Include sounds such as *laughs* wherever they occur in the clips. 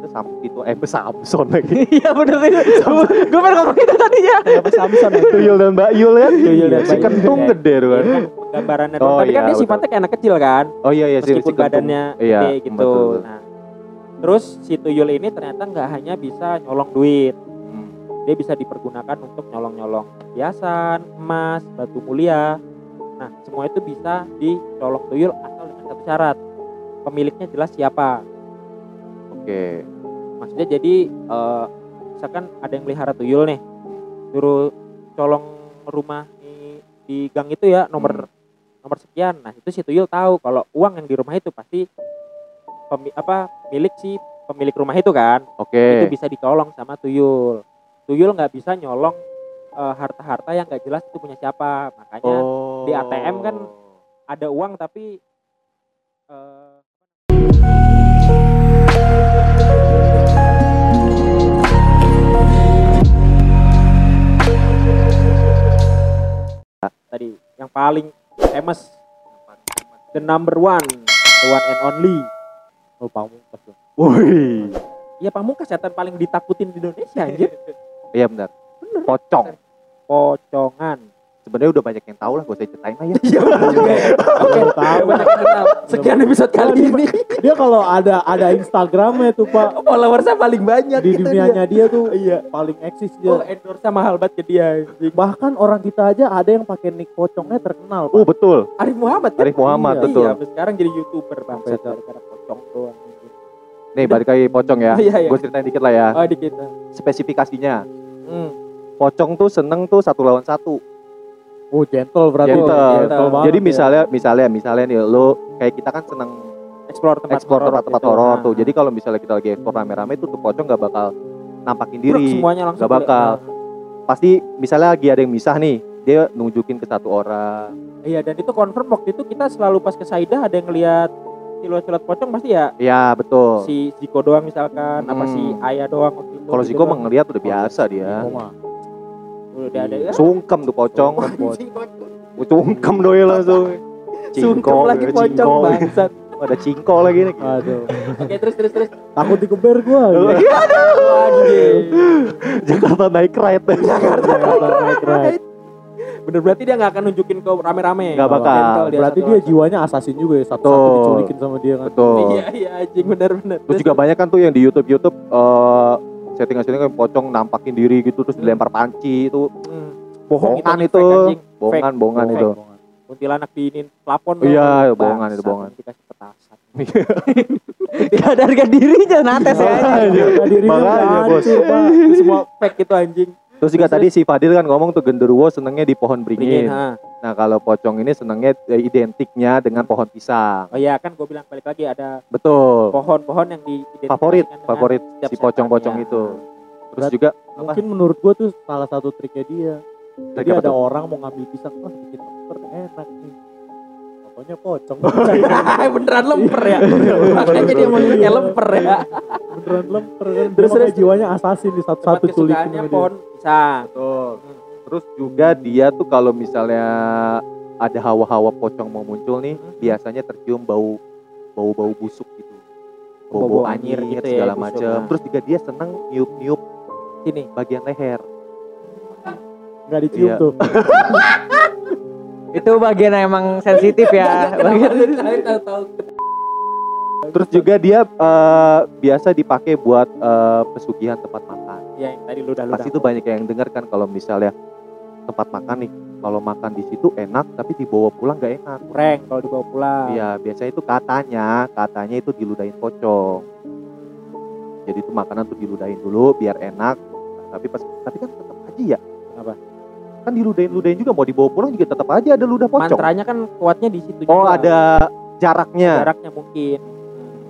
ada Sam itu eh Samson lagi. *laughs* Iya bener itu. Gue pengen ngomong itu tadinya. Kenapa Samson ya? Tuyul dan Mbak Yul ya. Tuyul dan si Yul. kentung Iya. gede tuh kan. Kan gambarannya Oh, doang. Tapi kan iya, dia sifatnya kayak anak kecil kan. Oh iya iya si, Meskipun badannya Iya, gede gitu. betul. Nah, terus si tuyul ini ternyata nggak hanya bisa nyolong duit. Hmm. Dia bisa dipergunakan untuk nyolong-nyolong hiasan, emas, batu mulia. Nah, semua itu bisa dicolong tuyul asal dengan satu syarat. Pemiliknya jelas siapa. Oke. Maksudnya jadi eh, misalkan ada yang melihara tuyul nih, suruh colong rumah di, di gang itu ya nomor nomor sekian. Nah itu si tuyul tahu kalau uang yang di rumah itu pasti pemi, apa milik si pemilik rumah itu kan. Oke. Itu bisa dicolong sama tuyul. Tuyul nggak bisa nyolong eh, harta-harta yang nggak jelas itu punya siapa. Makanya Oh. di ATM kan ada uang tapi eh, tadi yang paling famous the number one the one and only Oh, pamungkas dong. Wih. ya pamungkas setan paling ditakutin di Indonesia anjir Iya benar. Pocong. pocongan Sebenarnya udah banyak yang tahu lah, gak usah ceritain lah ya. *laughs* Iya ya. Oke, tahu. banyak yang kenal. Sekian episode kali ini. *laughs* Dia kalau ada ada Instagramnya tuh Pak Followersnya paling banyak di gitu dunianya dia tuh Iya. paling eksis Oh, dia. endorse mahal banget ke dia. Bahkan orang kita aja ada yang pakai nick pocongnya terkenal Oh Pak. betul. Arif Muhammad kan? Arif Muhammad Iya. betul. Iya, sekarang jadi youtuber bang. Gara-gara pocong doang. Nih balik lagi pocong ya. *laughs* Iya, iya. Gue ceritain dikit lah ya. Oh di kita. Spesifikasinya. Hmm. Pocong tuh seneng tuh satu lawan satu. Oh gentle berarti. Gentle. gentle banget Jadi ya. misalnya misalnya misalnya nih lo kayak kita kan seneng Explore tempat ekspor horor tempat-tempat gitu. horor Nah. tuh. Jadi kalau misalnya kita lagi ekspor rame-rame tuh tuh pocong nggak bakal nampakin diri. semuanya langsung nggak bakal. kelihatan. Pasti misalnya lagi ada yang misah nih, dia nunjukin ke satu orang. Iya dan itu confirm waktu itu kita selalu pas ke Saida ada yang ngeliat siluet-siluet pocong pasti ya Ya betul. si Ziko doang misalkan apa Hmm. si Ayah doang itu. Kalau gitu Ziko mah ngeliat udah biasa dia. Mah. Udah ada ya. Sungkem tuh pocong. Anjing, Sungkem doi langsung. Sungkem lagi ya, pocong cingko. bangsat. Ada cingko lagi nih. Aduh. Oke terus terus terus. Takut dikeber gua. Aduh. Jakarta naik ride. Jakarta Jakarta naik ride. Bener berarti dia nggak akan nunjukin ke rame-rame. Nggak bakal. Gentle Berarti satu dia jiwanya assassin juga ya. Satu-satu Betul. diculikin sama dia kan. Betul. Iya iya anjing bener-bener. Terus juga banyak kan tuh yang di YouTube YouTube eh settingan-settingan pocong nampakin diri gitu terus dilempar panci itu Hmm. Bohong bohongan itu, itu, bohongan bohongan itu. Kuntilanak diinin plafon Iya, bohongan itu, bohongan. Dikasih petasan. *laughs* Ada harga dirinya nates ya. Harga dirinya makanya, bos. semua fake itu anjing. Terus juga tadi si Fadil kan ngomong tuh genderuwo senengnya di pohon Beringin, beringin. ha. Nah kalau pocong ini senengnya eh, identiknya dengan pohon pisang. Oh iya kan gue bilang balik lagi ada Betul. pohon-pohon yang di Favorit, favorit si pocong-pocong setannya. itu. Terus Berat- juga Mungkin menurut gua tuh salah satu triknya dia. Jadi Trik ada tuh? orang mau ngambil pisang, wah bikin enak nih. Pokoknya pocong. *laughs* beneran lemper ya. Makanya dia manggilnya lemper ya. Beneran lemper kan. Terus, Terus jiwanya assassin di satu-satu culikin pohon pisang. Betul. Terus juga dia tuh kalau misalnya ada hawa-hawa pocong mau muncul nih, Hmm. biasanya tercium bau bau-bau busuk gitu. Bau-bau anyir anyir gitu ya, segala busuk, macam. nah. Terus juga dia seneng niup-niup Sini. bagian leher. Nggak dicium Iya. tuh. *laughs* Itu bagian yang emang sensitif ya. *laughs* Bagian Terus juga dia eh, biasa dipakai buat eh, pesugihan tempat makan. ya yang tadi lu udah lu Pasti tuh banyak yang dengar kan kalau misalnya tempat makan nih, kalau makan di situ enak tapi dibawa pulang nggak enak. prank kalau dibawa pulang. Iya, biasanya itu katanya, katanya itu diludahin pocong. Jadi itu makanan tuh diludahin dulu biar enak. Tapi pas tapi kan tetap aja ya. Apa? Kan diludahin-ludahin juga mau dibawa pulang juga tetap aja ada ludah pocong. Mantranya kan kuatnya di situ Oh, juga. ada jaraknya. jaraknya mungkin.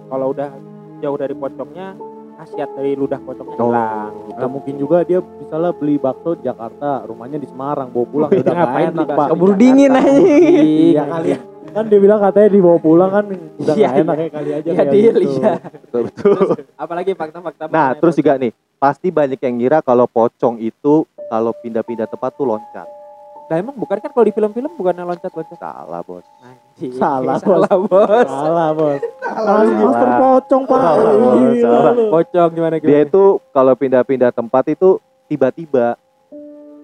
Kalau udah jauh dari pocongnya, khasiat dari ludah pocongnya Oh. hilang. Nah mungkin juga dia misalnya beli bakso di Jakarta, rumahnya di Semarang, bawa pulang *laughs* udah nggak Ngapain enak pak. keburu dingin aja. Iya *laughs* kali ya. Kan dia bilang katanya dibawa pulang kan udah Iya, nggak enak iya. ya kali aja. Iya, deal, gitu. iya. Betul, betul. Apalagi fakta-fakta. Nah, terus pocong. juga nih, pasti banyak yang ngira kalau pocong itu kalau pindah-pindah tempat tuh loncat. Lah emang bukan kan kalau di film-film bukan loncat-loncat. Salah bos. Anjing. Salah, Bos. Salah, Bos. Salah bos. Salah. Master pocong pak. Salah, Bos. Gila Salah. lu. Pocong gimana gimana? Dia itu kalau pindah-pindah tempat itu tiba-tiba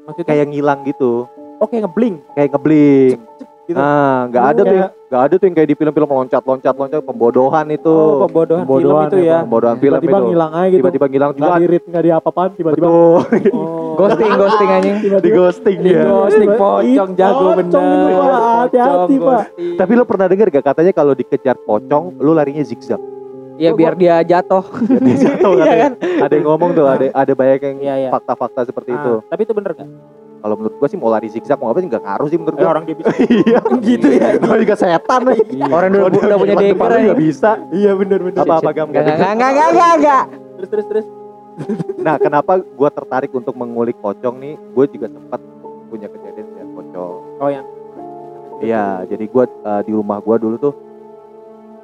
maksudnya kayak ngilang gitu. oke ngebling Kayak ngebling. Gitu. Ah, nggak ada tuh, nggak ada tuh yang kayak di film-film loncat-loncat, loncat, pembodohan itu. Oh, pembodohan, Pembodohan film itu ya. Pembodohan film Tiba-tiba itu. ngilang aja gitu. Tiba-tiba ngilang Nggak juga. di read, nggak di apa-apaan, tiba-tiba. Betul. *laughs* Oh. Ghosting, ghosting anjing. di Tiba-tiba. ghosting Di dia. ghosting pocong jago Pocong bener. Hati-hati, Pak. Tapi lo pernah dengar gak katanya kalau dikejar pocong, lu larinya zigzag. Ya biar dia jatuh. Biar dia jatuh *laughs* Iya kan? Ada yang ngomong tuh, ada ada banyak yang Iya, iya. fakta-fakta seperti Ah, itu. Tapi itu bener gak? Kalau menurut gua sih mau lari zigzag mau apa sih nggak ngaruh sih menurut Eh, gua. orang dia bisa. *laughs* Iya. gitu ya. Kalau juga setan nih. Orang udah, udah punya deker nggak bisa. Iya bener bener. Apa apa gam enggak, enggak, enggak, enggak, enggak. Terus terus terus. Nah, kenapa gua tertarik untuk mengulik pocong nih? Gue juga sempat punya kejadian lihat pocong. Oh yang Iya, jadi gua eh, di rumah gua dulu tuh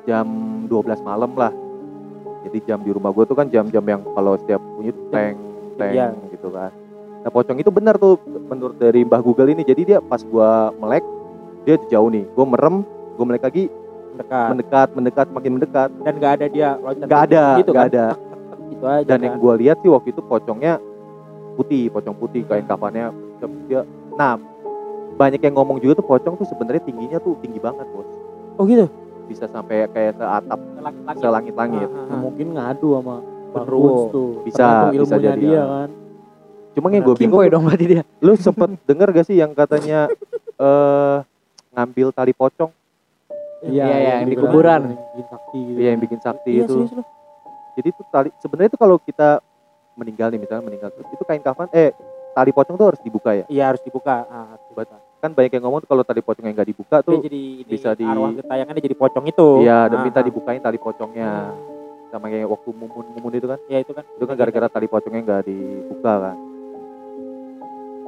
jam 12 malam lah. Jadi jam di rumah gua tuh kan jam-jam yang kalau setiap bunyi teng teng Iya. gitu kan. Nah, pocong itu benar tuh menurut dari Mbah Google ini. Jadi dia pas gua melek dia jauh nih. Gua merem, gua melek lagi dekat mendekat, mendekat, makin mendekat. dan gak ada dia loncat. Nggak ada, gitu nggak kan. ada. *laughs* Gitu aja. Dan kan. yang gua lihat sih waktu itu pocongnya putih, pocong putih kain kafannya dia. Nah, banyak yang ngomong juga tuh pocong tuh sebenarnya tingginya tuh tinggi banget, Bos. Oh gitu. Bisa sampai kayak ke atap Langit-langit. selangit-langit. Ah, ah, Nah, ah. mungkin ngadu sama Bang tuh. Bisa, bisa jadi, dia ya. kan. Cuma yang gue bingung, dong berarti dia. *laughs* lu sempet denger gak sih yang katanya *laughs* eh ngambil tali pocong? Iya, iya, yang di dibilang kuburan. Bikin sakti gitu. Iya yang bikin sakti Iya itu. serius lu. Jadi itu tali sebenarnya itu kalau kita meninggal nih misalnya meninggal terus itu kain kafan eh tali pocong tuh harus dibuka ya. Iya harus dibuka. Ah, harus dibuka. Kan banyak yang ngomong kalau tali pocong yang nggak dibuka Dia tuh jadi ini, bisa di- arwah gentayangannya jadi pocong itu. iya dan Ah, minta ah. dibukain tali pocongnya. Sama kayak waktu mumun-mumun itu kan. Ya itu kan. Itu kan gara-gara tali pocongnya nggak dibuka kan.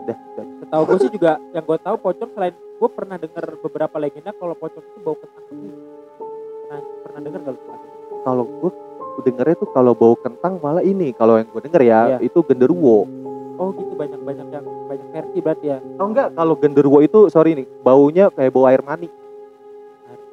Udah, udah. Setahu gue sih juga yang gue tahu pocong selain gue pernah dengar beberapa legenda kalau pocong itu bau kentang. Pernah pernah dengar gak lu? Kalau gue dengernya tuh kalau bau kentang malah ini kalau yang gue denger ya Iya. itu genderuwo. Oh gitu banyak banyak yang banyak versi berarti ya. Oh enggak, kalau genderuwo itu sorry nih, baunya kayak bau air mani.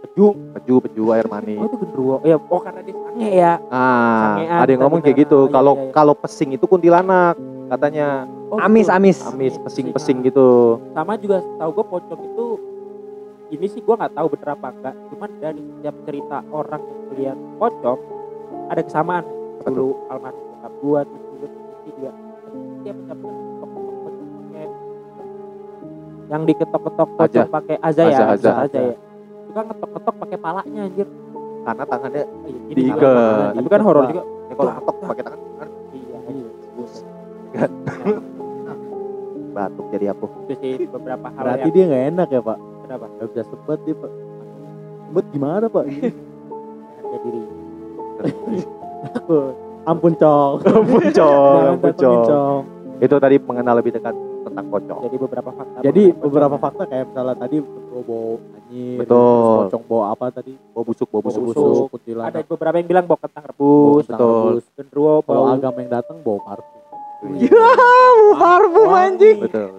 Peju, peju, peju air mani. Oh itu genderuwo. Ya oh karena dia sange ya. Ah, sangean, ada yang ngomong kayak gitu. Ah, iya, Kalau iya, iya. kalau pesing itu kuntilanak katanya. Oh, Amis, gitu. amis. Amis, pesing-pesing gitu. Sama juga tahu gue pocong itu ini sih gue nggak tahu bener apa enggak. Cuman dari setiap cerita orang yang melihat pocong ada kesamaan. Dulu almarhum bokap gue terus dulu Sisi juga pocong pakai yang diketok-ketok pocong Aja. pakai aza ya, aza ya. Juga ngetok-ketok pakai palanya anjir. Karena tangannya Iya, Diikat. Tapi kan horor juga. ya kalau ketok pakai tangan kan Iya, Iya. Batuk jadi apa? itu sih beberapa hal Berarti yang dia nggak enak ya pak? kenapa Gak bisa sebut dia pak. Sebut gimana pak? *laughs* harga diri. Ampun cong. *laughs* Ampun cong, ampun cong. Itu tadi mengenal lebih dekat tentang pocong. Jadi beberapa fakta. Jadi beberapa pocong. fakta kayak misalnya tadi bau bau anjir, Betul. pocong bau apa tadi? Bau busuk, bau Bau busuk. busuk. busuk, ada beberapa yang bilang bau kentang rebus, kentang betul. rebus. genderuwo bau agam yang datang bau parfum. Iya, Bau parfum anjing. Betul.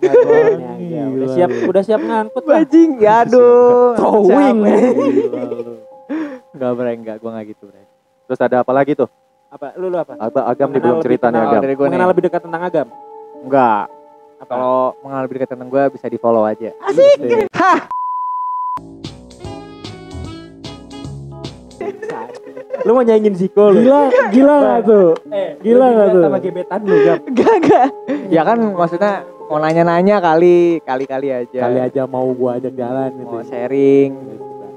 Ya, ya, udah siap udah siap ngangkut lah. Bajing, ya aduh. Towing. Enggak bre, enggak, gua enggak gitu bre. Terus ada apa lagi tuh? Apa lu lu apa? Agam, agam nih belum cerita nih agam. Mengenal lebih dekat tentang agam. Enggak. Apa? Kalau mengenal lebih dekat tentang gua bisa di follow aja. Asik. Lu mau nyanyiin Ziko lu? Gila, gila gak tuh? Eh, Gila juga tuh? Sama gebetan lu gam. Enggak, enggak. Ya kan maksudnya mau nanya-nanya kali, kali-kali aja. Kali aja mau gua ajak jalan gitu. Mau sharing,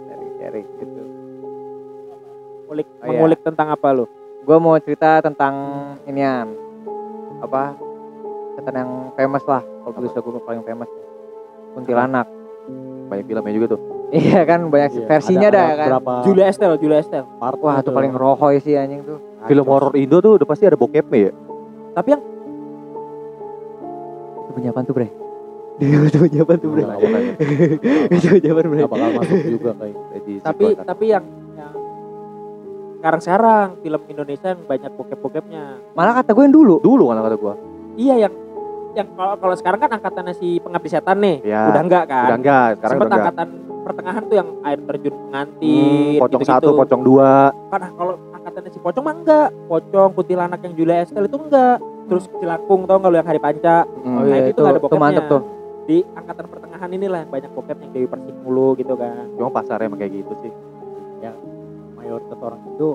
sharing-sharing gitu. Ngulik, Oh, iya. mengulik tentang apa lu? Gua mau cerita tentang inian apa setan yang famous lah kalau bisa gue paling famous kuntilanak Banyak filmnya juga tuh. Iya kan banyak Iya, versinya ada- dah ada kan Berapa Julia Estelle, Julia Estelle. part wah itu paling rohoy sih anjing tuh Film horor Indo tuh udah pasti ada bokepnya ya. Tapi yang itu punya apaan tuh bre *laughs* itu punya apaan tuh bre *laughs* itu punya apaan bre bakal masuk juga kayak Jadi *laughs* tapi sebuah- tapi yang yang sekarang sekarang film Indonesia yang banyak bokep-bokepnya. malah kata gue yang dulu dulu kan kata gua. Iya yang yang kalau kalau sekarang kan angkatannya si pengabdi setan nih. Ya, Udah enggak kan? Udah enggak, sekarang Sempet udah enggak. angkatan pertengahan tuh yang air terjun Hmm, pengantin pocong gitu-gitu. satu, pocong dua. Karena kalau angkatannya si pocong mah enggak. Pocong, kuntilanak yang Julia Estelle itu enggak. Terus Cilakung tau nggak lu yang hari panca. Hmm. Oh Nah, iya itu itu, nggak ada itu bokepnya. mantep tuh. Di angkatan pertengahan inilah yang banyak bokep yang Dewi Persik mulu gitu kan. Cuma pasarnya emang kayak gitu sih. mayoritas orang itu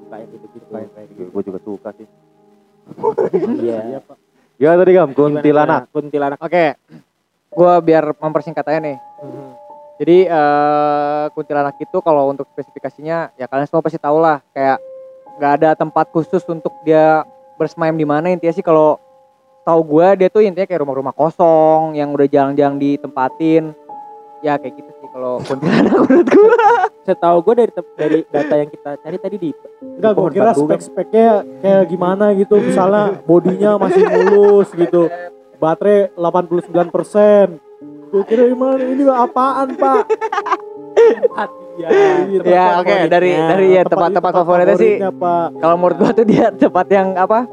suka yang gitu-gitu Iya. suka yang kayak gitu Gue juga suka sih. Iya. *laughs* iya pak Ya tadi Gam, kuntilanak. Kuntilanak. Oke. Gua biar mempersingkat aja nih. Mhm. Jadi eh kuntilanak itu kalau untuk spesifikasinya ya kalian semua pasti tahu lah kayak nggak ada tempat khusus untuk dia bersemayam di mana. Intinya sih kalau tahu gua dia tuh intinya kayak rumah-rumah kosong yang udah jarang-jarang ditempatin. Ya kayak gitu sih kalau *laughs* kuntilanak menurut gua. Setahu gue dari dari data yang kita cari tadi di enggak gue kira kan. spek-speknya kayak gimana gitu. Misalnya bodinya masih mulus gitu. Baterai 89 persen gue kira gimana ini apaan pak ya. Iya, ya oke favoritnya. dari dari ya tempat-tempat favoritnya sih kalau menurut gua tuh dia tempat yang apa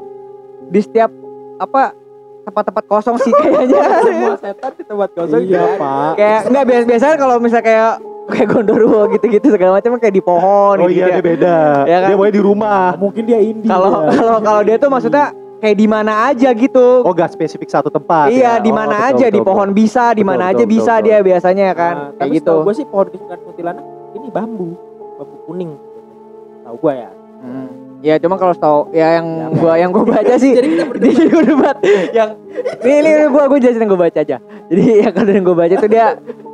di setiap apa tempat-tempat kosong sih kayaknya *laughs* Semua setan di tempat kosong. iya kan. pak kayak nggak biasa biasanya kalau misalnya kayak kayak gondoruo gitu-gitu segala macam kayak di pohon Oh gitu iya, ya. dia beda. Ya kan? Dia pokoknya di rumah. mungkin dia indie kalau *laughs* kalau kalau dia tuh maksudnya kayak di mana aja gitu Oh, gak spesifik satu tempat. iya ya? di Oh, mana betul, aja betul, di pohon bisa di mana aja betul, bisa betul. dia biasanya ya kan Nah, kayak tapi gitu gue sih pohon kesukaan kuntilanak ini bambu, bambu kuning. Tahu gue ya. Hmm. Ya cuma kalau tahu ya yang Ya, gua yang gua baca sih *laughs* Jadi kita berdebat. *laughs* debat yang ini ini gua gua jelasin yang gua baca aja jadi *laughs* yang kalau yang gua baca tuh dia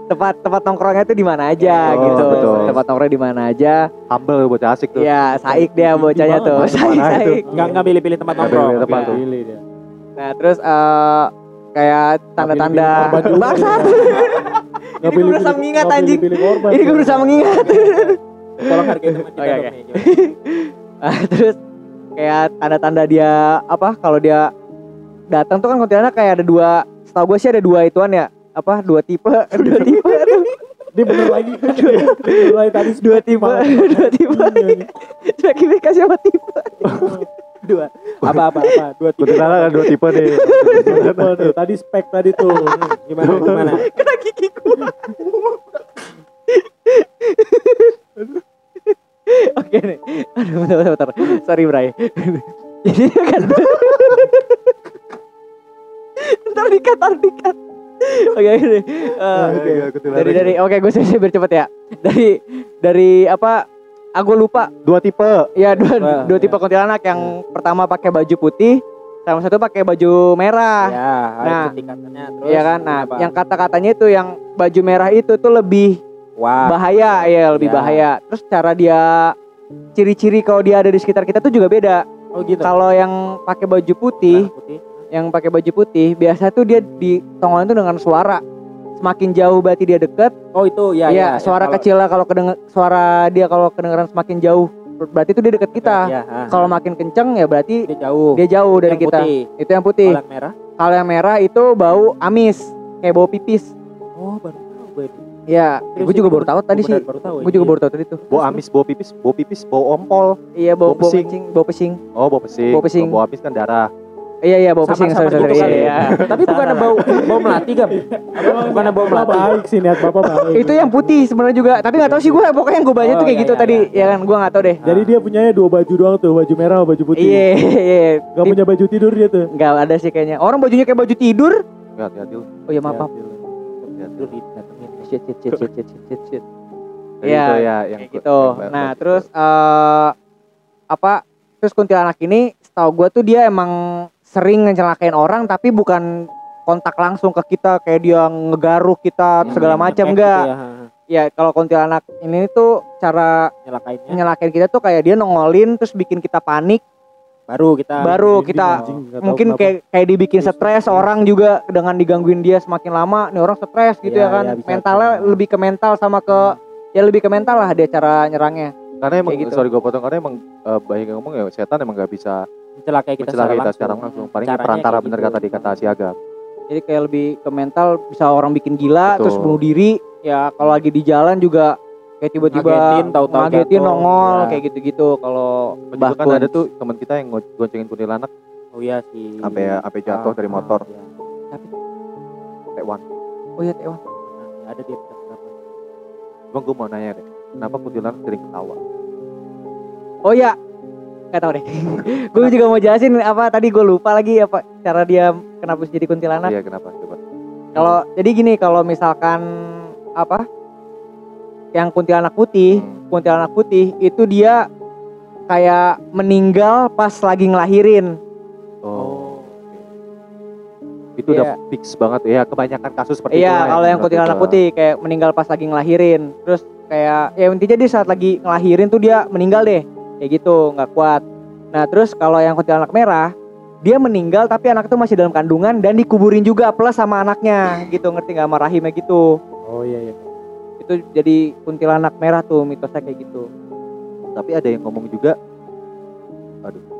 tempat tempat nongkrongnya tuh di mana aja Oh, gitu betul. tempat nongkrong di mana aja Humble bocah asik tuh. ya saik dia bocahnya tuh saik itu? saik Enggak enggak pilih-pilih tempat nongkrong. pilih-pilih tempat tuh. pilih nah terus eh kayak tanda-tanda bangsat ya. Ini pilih-pilih- berusaha mengingat, anjing. ini ya. gue berusaha mengingat Tolong hargai teman kita Oke, oke. Nah, *laughs* terus kayak tanda-tanda dia apa kalau dia datang tuh kan kuntilanak kayak ada dua setahu gue sih ada dua ituan ya apa dua tipe *laughs* dua *laughs* tipe dia bener lagi. Dia bener lagi tadi dua tipe dua tipe. Spesifikasi apa tipe. Dua. Apa apa apa? Dua tipe. Kuntilanak ada dua tipe nih. Tipe tadi spek tadi tuh. Gimana gimana? kena gigi oke nih aduh bentar bentar, bentar. sorry Bray *laughs* jadi kan ntar dikat ntar dikat oke ini Oke, kuntilanak. dari dari oke gue saya biar cepet ya dari dari apa aku lupa Dua tipe. ya dua Wah, dua ya. tipe kuntilanak yang pertama pakai baju putih sama satu pakai baju merah Ya, Nah. tingkatannya terus. Iya kan nah apa? yang kata-katanya itu yang baju merah itu tuh lebih wah. bahaya ya lebih Ya. bahaya terus cara dia ciri-ciri kalau dia ada di sekitar kita tuh juga beda Oh gitu. kalau yang pakai baju putih Merah putih. yang pakai baju putih biasa tuh dia ditongolin tuh dengan suara semakin jauh berarti dia deket Oh itu ya Iya, ya. suara Kalau- kecil lah kalau kedenger suara dia kalau kedengeran semakin jauh berarti itu dia deket kita. Iya, ah. Kalau makin kenceng ya berarti dia jauh. dia jauh dari Yang kita. putih. Itu yang putih. Kalau yang merah? Kalau yang merah itu bau amis, kayak bau pipis. Oh, baru tahu gue itu. Iya, gue juga baru tahu tadi sih. Tahu. Gue juga iya. baru tahu tadi tuh. Bau amis, bau pipis, bau pipis, bau ompol. Iya, bau pesing. bau pesing. Oh, bau pesing. Bau pesing. Bau amis kan darah. Iya, iya, bau pesing. Sorry, sorry, gitu iya, iya. Tapi bukan bau bau melati, Gam. Bukan bau melati. baik sih niat bapak baik Itu yang putih sebenarnya juga. Tapi nggak tahu sih gue. Pokoknya yang gue baca Oh, tuh kayak iya, gitu tadi. Ya kan, gue nggak tahu deh. jadi dia punyanya dua baju doang tuh baju merah sama baju putih Iya, iya. Gak punya baju tidur dia tuh Nggak ada sih kayaknya. Orang bajunya kayak baju tidur. Ya, hati-hati. Oh iya, maaf, maaf. Hati-hati. Shit, shit, shit, shit, shit, shit, shit. Jadi Iya, itu ya yang kayak gitu. yang- Nah, terus eh apa? Terus kuntilanak ini, setahu gue tuh dia emang sering ngecelakain orang, tapi bukan kontak langsung ke kita kayak dia ngegaruh kita Hmm, segala macam ngepek enggak. gitu ya. Ya kalau kuntilanak ini tuh cara Nyelakainnya nyelakain kita tuh kayak dia nongolin terus bikin kita panik, baru kita baru kita mungkin kayak kayak dibikin stres orang juga dengan digangguin dia semakin lama, nih orang stres gitu Iya, ya kan. bisa Mentalnya tuh. lebih ke mental sama ke ya lebih ke mental lah dia cara nyerangnya. Karena emang Kayak gitu. sorry gue potong karena emang eh, banyak yang ngomong ya setan emang gak bisa mencelakai kita mencelakai kita secara secara langsung. langsung. Paling perantara kayak bener gitu. kata di kata si Agam. Jadi kayak lebih ke mental bisa orang bikin gila Betul. terus bunuh diri. Ya kalau lagi di jalan juga kayak tiba-tiba Ngagetin, tahu-tahu ngagetin nongol Ya. kayak gitu-gitu kalau Juga kan ada tuh teman kita yang goncengin kuntilanak Oh iya sih. sampai sampai jatuh Ah, dari ah, motor. iya. Tapi Taiwan. oh iya Taiwan. Nah, ada di episode berapa? Cuma gue mau nanya deh, kenapa kuntilanak sering ketawa? Oh iya. Gak tau deh. *laughs* gue juga mau jelasin apa tadi gue lupa lagi apa cara dia kenapa bisa jadi kuntilanak. Iya kenapa? Coba. Kalau jadi gini kalau misalkan apa yang kuntilanak putih, kuntilanak putih itu dia kayak meninggal pas lagi ngelahirin. Oh. Itu udah Iya. fix banget ya. Kebanyakan kasus seperti itu. Iya, kalau yang kuntilanak putih kayak meninggal pas lagi ngelahirin. Terus kayak ya intinya dia saat lagi ngelahirin tuh dia meninggal deh. Kayak gitu, nggak kuat. Nah, terus kalau yang kuntilanak merah, dia meninggal tapi anak itu masih dalam kandungan dan dikuburin juga plus sama anaknya gitu, ngerti nggak sama rahimnya gitu. Oh iya iya. Itu jadi kuntilanak merah tuh mitosnya kayak gitu. Tapi ada yang ngomong juga, aduh,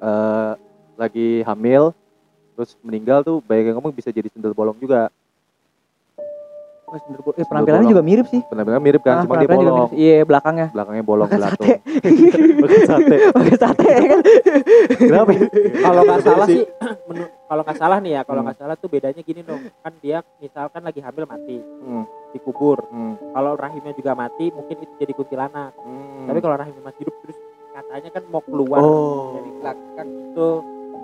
Eh lagi hamil, terus meninggal tuh banyak yang ngomong bisa jadi sendal bolong juga. Oh. Eh, penampilannya juga mirip sih. Benar-benar mirip kan, Ah, cuma dia penampilannya juga bolong, mirip. Iya, belakangnya. belakangnya bolong Makan belatung. sate. Makan sate. *laughs* Pakai sate ya kan. Kenapa? Kalau nggak salah sih, menu- kalau nggak salah nih ya, kalau Hmm. nggak salah tuh bedanya gini dong. Kan dia misalkan lagi hamil mati, Hmm, dikubur. hmm, Kalau rahimnya juga mati, mungkin itu jadi kuntilanak. hmm. Tapi kalau rahimnya masih hidup terus katanya kan mau keluar oh, dari belakang itu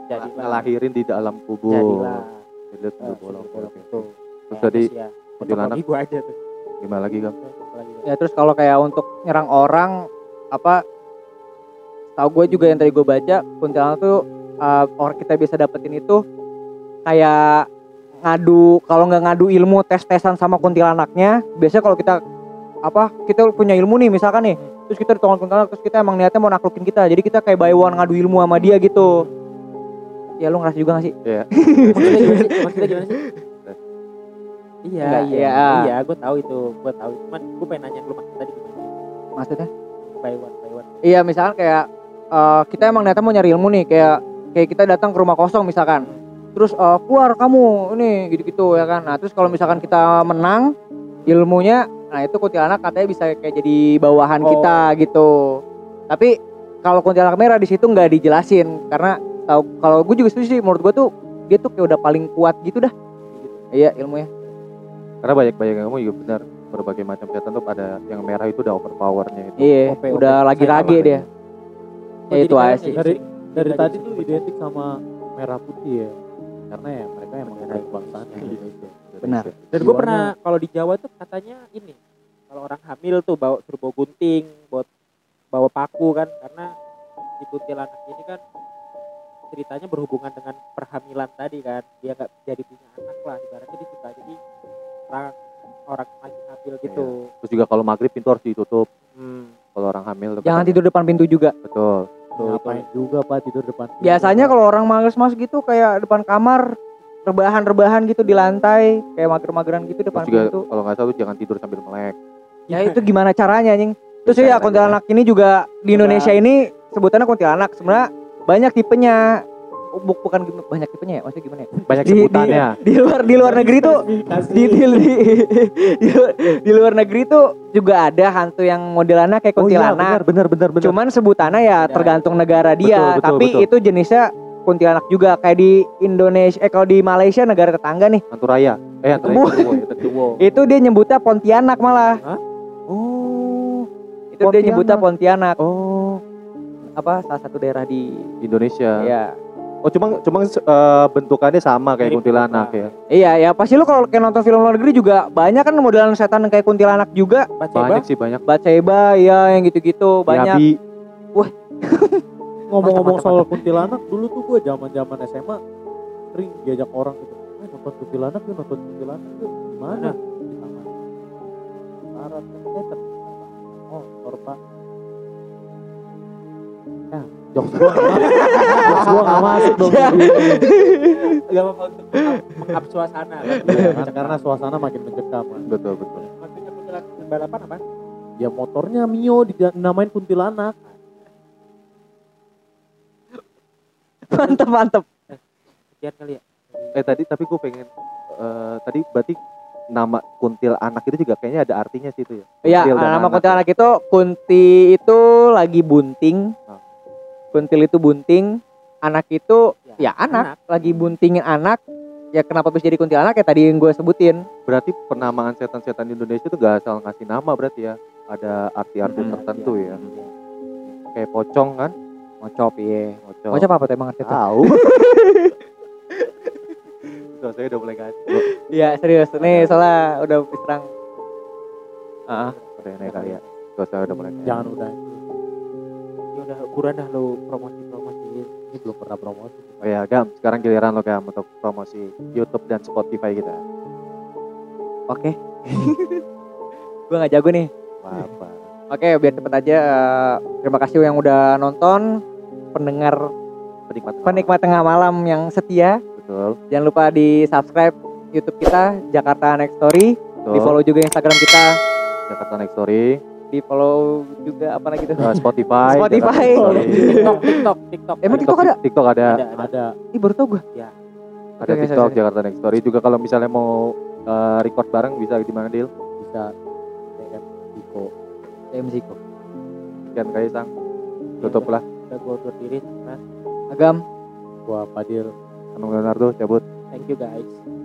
jadilah ngelahirin di dalam kubur. jadilah Jadi sendal eh, bolong. sundel bolong oke, itu. Terus tadi ya? Kuntilanak Ibu aja tuh. gimana lagi kan? Ya terus kalau kayak untuk nyerang orang apa tahu gue juga yang tadi gue baca kuntilanak tuh uh, orang kita bisa dapetin itu kayak ngadu kalau nggak ngadu ilmu tes tesan sama kuntilanaknya biasanya kalau kita apa kita punya ilmu nih misalkan nih terus kita ditolong kuntilanak terus kita emang niatnya mau naklukin kita jadi kita kayak one ngadu ilmu sama dia gitu ya lu ngerasa juga gak sih Iya. *laughs* Maksudnya gimana sih? Maksudnya gimana sih? Iya, Enggak, iya, iya. iya, gue tahu itu, gue tahu. Cuman gue pengen nanya lu maksud tadi gimana? maksudnya Buy one, buy one. Iya misalkan kayak eh, kita emang datang mau nyari ilmu nih kayak kayak kita datang ke rumah kosong misalkan terus eh, keluar kamu ini gitu-gitu ya kan nah terus kalau misalkan kita menang ilmunya nah itu kuntilanak katanya bisa kayak jadi bawahan Oh. kita gitu tapi kalau kuntilanak merah di situ nggak dijelasin karena tahu kalau gue juga setuju sih menurut gue tuh dia tuh kayak udah paling kuat gitu dah iya ilmunya Karena banyak-banyak yang ngomong juga benar berbagai macam setan tuh ada yang merah itu udah overpowernya itu. iya OP, OP. udah lagi Saya rage sama. dia ya itu aja sih Dari dari tadi sering tuh identik sama merah putih ya. Karena ya mereka emang ada kebangsaan di Indonesia. Benar. Dan gue pernah kalau di Jawa tuh katanya ini kalau orang hamil tuh bawa suruh bawa gunting, bawa bawa paku kan karena di kuntilanak ini kan ceritanya berhubungan dengan perhamilan tadi kan dia nggak jadi punya anak lah ibaratnya dia jadi orang orang lagi hamil gitu. Terus juga kalau maghrib pintu harus ditutup. Hmm. Kalau orang hamil jangan tidur depan pintu juga Betul. Tuh, Ngapain juga pak tidur depan. pintu. Biasanya kalau orang males masuk gitu kayak depan kamar rebahan-rebahan gitu di lantai kayak mager-mageran gitu Terus depan juga pintu. kalau nggak salah tuh jangan tidur sambil melek. Ya itu gimana caranya anjing? Terus ya kuntilanak ini juga di Indonesia ini sebutannya kuntilanak. Sebenarnya banyak tipenya. Bu- bukan banyak tipenya ya, maksudnya gimana ya? Banyak Di- sebutannya. Di luar di luar negeri tuh di, di, di, di, luar- di luar negeri tuh juga ada hantu yang modelannya kayak Oh iya, kuntilanak. benar benar benar. Cuman sebutannya ya Beda. tergantung negara dia, Betul, betul, tapi betul. itu jenisnya kuntilanak juga kayak di Indonesia eh kalau di Malaysia negara tetangga nih, Hantu raya. Eh hantu Bu. raya. itu, itu. Wow. itu dia nyebutnya Pontianak malah. Oh. Itu dia nyebutnya Pontianak. Oh. Apa salah satu daerah di Indonesia. ya. Oh cuma cuma eh, bentukannya sama kayak Mirip kuntilanak ya. Iya, ya pasti lu kalau kayak nonton film luar negeri juga banyak kan modelan setan yang kayak kuntilanak juga. Baca Banyak sih banyak. Batseba ya yang gitu-gitu banyak. Yabi. *laughs* Ngomong-ngomong Mantap, soal kuntilanak, dulu tuh gue zaman-zaman SMA sering diajak orang gitu. Eh nonton kuntilanak yuk, nonton kuntilanak yuk. Gimana? Di taman. Kan ternyata Oh, pak. Ya, jokes masuk. Jokes gua nggak masuk dong. Ya. Gak apa-apa untuk mengap- suasana. kan. Iya, kan, karena suasana makin mencekam kan. Betul betul. Maksudnya kuntilanak balapan apa? Ya motornya Mio dinamain kuntilanak. mantep mantep. Sekian kali ya. Eh tadi tapi gue pengen eh, tadi berarti nama kuntil anak itu juga kayaknya ada artinya sih itu ya. Iya, Kuntil nama anak. kuntilanak itu kunti itu lagi bunting. Kuntil itu bunting, anak itu Ya, ya, anak, lagi buntingin anak ya kenapa bisa jadi kuntilanak ya tadi yang gue sebutin Berarti penamaan setan-setan di Indonesia itu gak asal ngasih nama berarti ya. Ada arti-arti Hmm, tertentu iya. ya. Kayak pocong kan? ngocop iya Pocong. ngocop apa tuh emang tuh? Tahu. Tuh, saya udah mulai ngaco. iya serius nih soalnya udah diserang Ah, udah naik kali ya. Tuh, saya udah mulai ngaco. Jangan udah. Udah buruan dah lu promosi-promosi. Ini belum pernah promosi. Oh ya, Gam, sekarang giliran lo Gam untuk promosi YouTube dan Spotify kita. oke *laughs* gue nggak jago nih Apa? oke biar cepet aja eh, terima kasih yang udah nonton pendengar Penikmat. penikmat tengah malam yang setia Betul. jangan lupa di subscribe YouTube kita Jakarta Next Story Betul. di follow juga Instagram kita Jakarta Next Story, di follow juga apa lagi tuh eh, Spotify. Spotify. Next Story. TikTok, TikTok, TikTok. Emang TikTok ada? TikTok ada. Ada, ada. Ada Ih baru tau gue Ada Oke, oke, TikTok sorry. Jakarta Next Story juga kalau misalnya mau eh, record bareng bisa di mana Dil? bisa DM Diko. DM Ziko Sekian kali sang. Tutup lah. Udah gue undur diri. Nah, Agam Gua Padil. Anung Leonardo cabut. thank you guys.